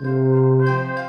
Música